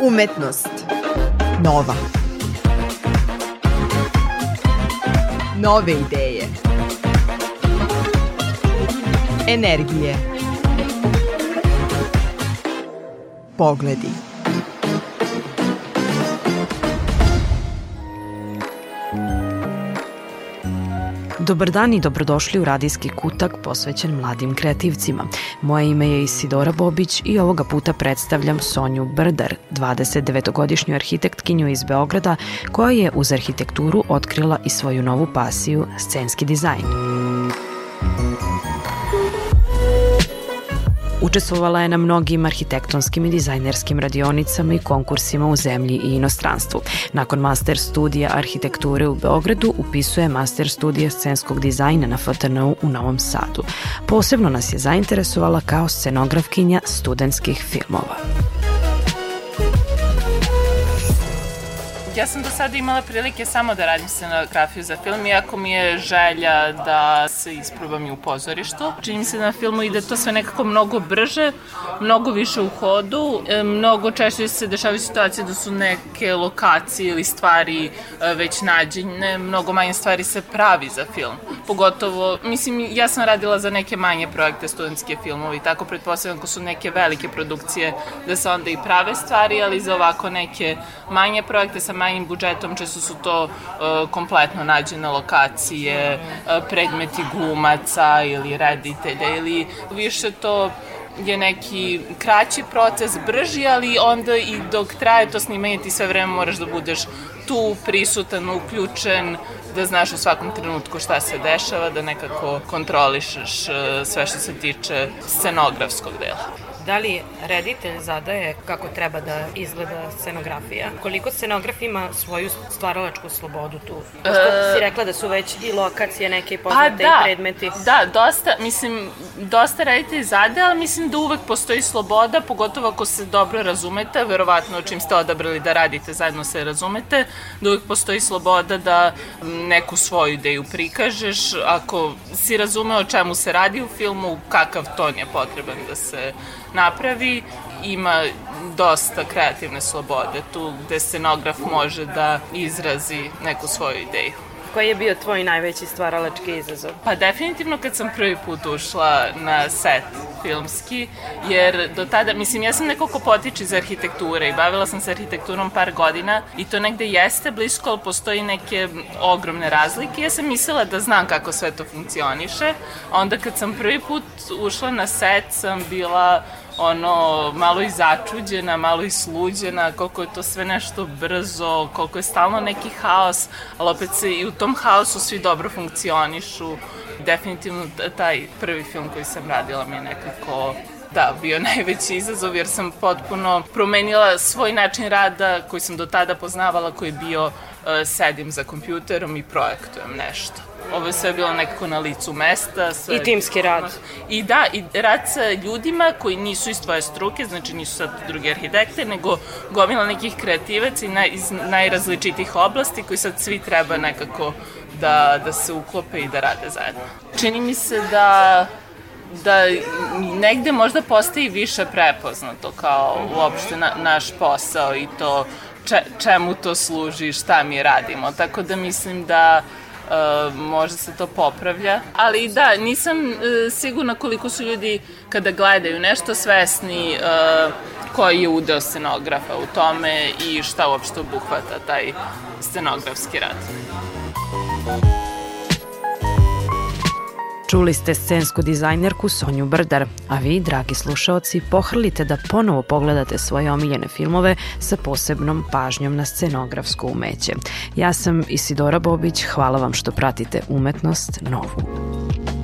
Umetnost. Nova. Nove ideje. Energije. Pogledi. Dobar dan i dobrodošli u radijski kutak posvećen mladim kreativcima. Moje ime je Isidora Bobić i ovoga puta predstavljam Sonju Brdar, 29-godišnju arhitektkinju iz Beograda koja je uz arhitekturu otkrila i svoju novu pasiju, scenski dizajn. Učestvovala je na mnogim arhitektonskim i dizajnerskim radionicama i konkursima u zemlji i inostranstvu. Nakon master studija arhitekture u Beogradu upisuje master studija scenskog dizajna na FTNU u Novom Sadu. Posebno nas je zainteresovala kao scenografkinja studentskih filmova. Ja sam do sada imala prilike samo da radim scenografiju za film, iako mi je želja da se isprobam i u pozorištu. Čini mi se da na filmu ide to sve nekako mnogo brže, mnogo više u hodu, e, mnogo češće se dešavaju situacije da su neke lokacije ili stvari e, već nađene, mnogo manje stvari se pravi za film. Pogotovo, mislim, ja sam radila za neke manje projekte, studentske filmove i tako pretpostavljam ko su neke velike produkcije da se onda i prave stvari, ali za ovako neke manje projekte sa manje manjim budžetom, često su to uh, kompletno nađene lokacije, uh, predmeti glumaca ili reditelja ili više to je neki kraći proces, brži, ali onda i dok traje to snimanje ti sve vreme moraš da budeš tu prisutan, uključen, da znaš u svakom trenutku šta se dešava, da nekako kontrolišeš sve što se tiče scenografskog dela. Da li reditelj zadaje kako treba da izgleda scenografija? Koliko scenograf ima svoju stvaralačku slobodu tu? Pošto e... si rekla da su već i lokacije neke poznate pa, da, i predmeti. Da, dosta, mislim, dosta reditelj zadaje, ali mislim da uvek postoji sloboda, pogotovo ako se dobro razumete, verovatno čim ste odabrali da radite zajedno se razumete, da uvek postoji sloboda da neku svoju ideju prikažeš, ako si razume o čemu se radi u filmu, kakav ton je potreban da se napravi, ima dosta kreativne slobode tu gde scenograf može da izrazi neku svoju ideju. Koji je bio tvoj najveći stvaralački izazov? Pa definitivno kad sam prvi put ušla na set filmski, jer do tada, mislim, ja sam neko ko potiče iz arhitekture i bavila sam se arhitekturom par godina i to negde jeste blisko, ali postoji neke ogromne razlike. Ja sam mislila da znam kako sve to funkcioniše, onda kad sam prvi put ušla na set sam bila ono, malo i začuđena, malo i sluđena, koliko je to sve nešto brzo, koliko je stalno neki haos, ali opet se i u tom haosu svi dobro funkcionišu. Definitivno taj prvi film koji sam radila mi je nekako da, bio najveći izazov jer sam potpuno promenila svoj način rada koji sam do tada poznavala, koji je bio uh, sedim za kompjuterom i projektujem nešto. Ovo je sve bilo nekako na licu mesta. Sve I timski rad. I da, i rad sa ljudima koji nisu iz tvoje struke, znači nisu sad drugi arhitekte, nego gomila nekih kreativaca i naj, iz najrazličitih oblasti koji sad svi treba nekako da, da se uklope i da rade zajedno. Čini mi se da da negde možda postaje više prepoznato kao uopšte na, naš posao i to če, čemu to služi, šta mi radimo. Tako da mislim da Uh, možda se to popravlja. Ali da, nisam uh, sigurna koliko su ljudi kada gledaju nešto svesni uh, koji je udeo scenografa u tome i šta uopšte obuhvata taj scenografski rad. Čuli ste scensku dizajnerku Sonju Brdar, a vi, dragi slušaoci, pohrlite da ponovo pogledate svoje omiljene filmove sa posebnom pažnjom na scenografsko umeće. Ja sam Isidora Bobić, hvala vam što pratite Umetnost Novu.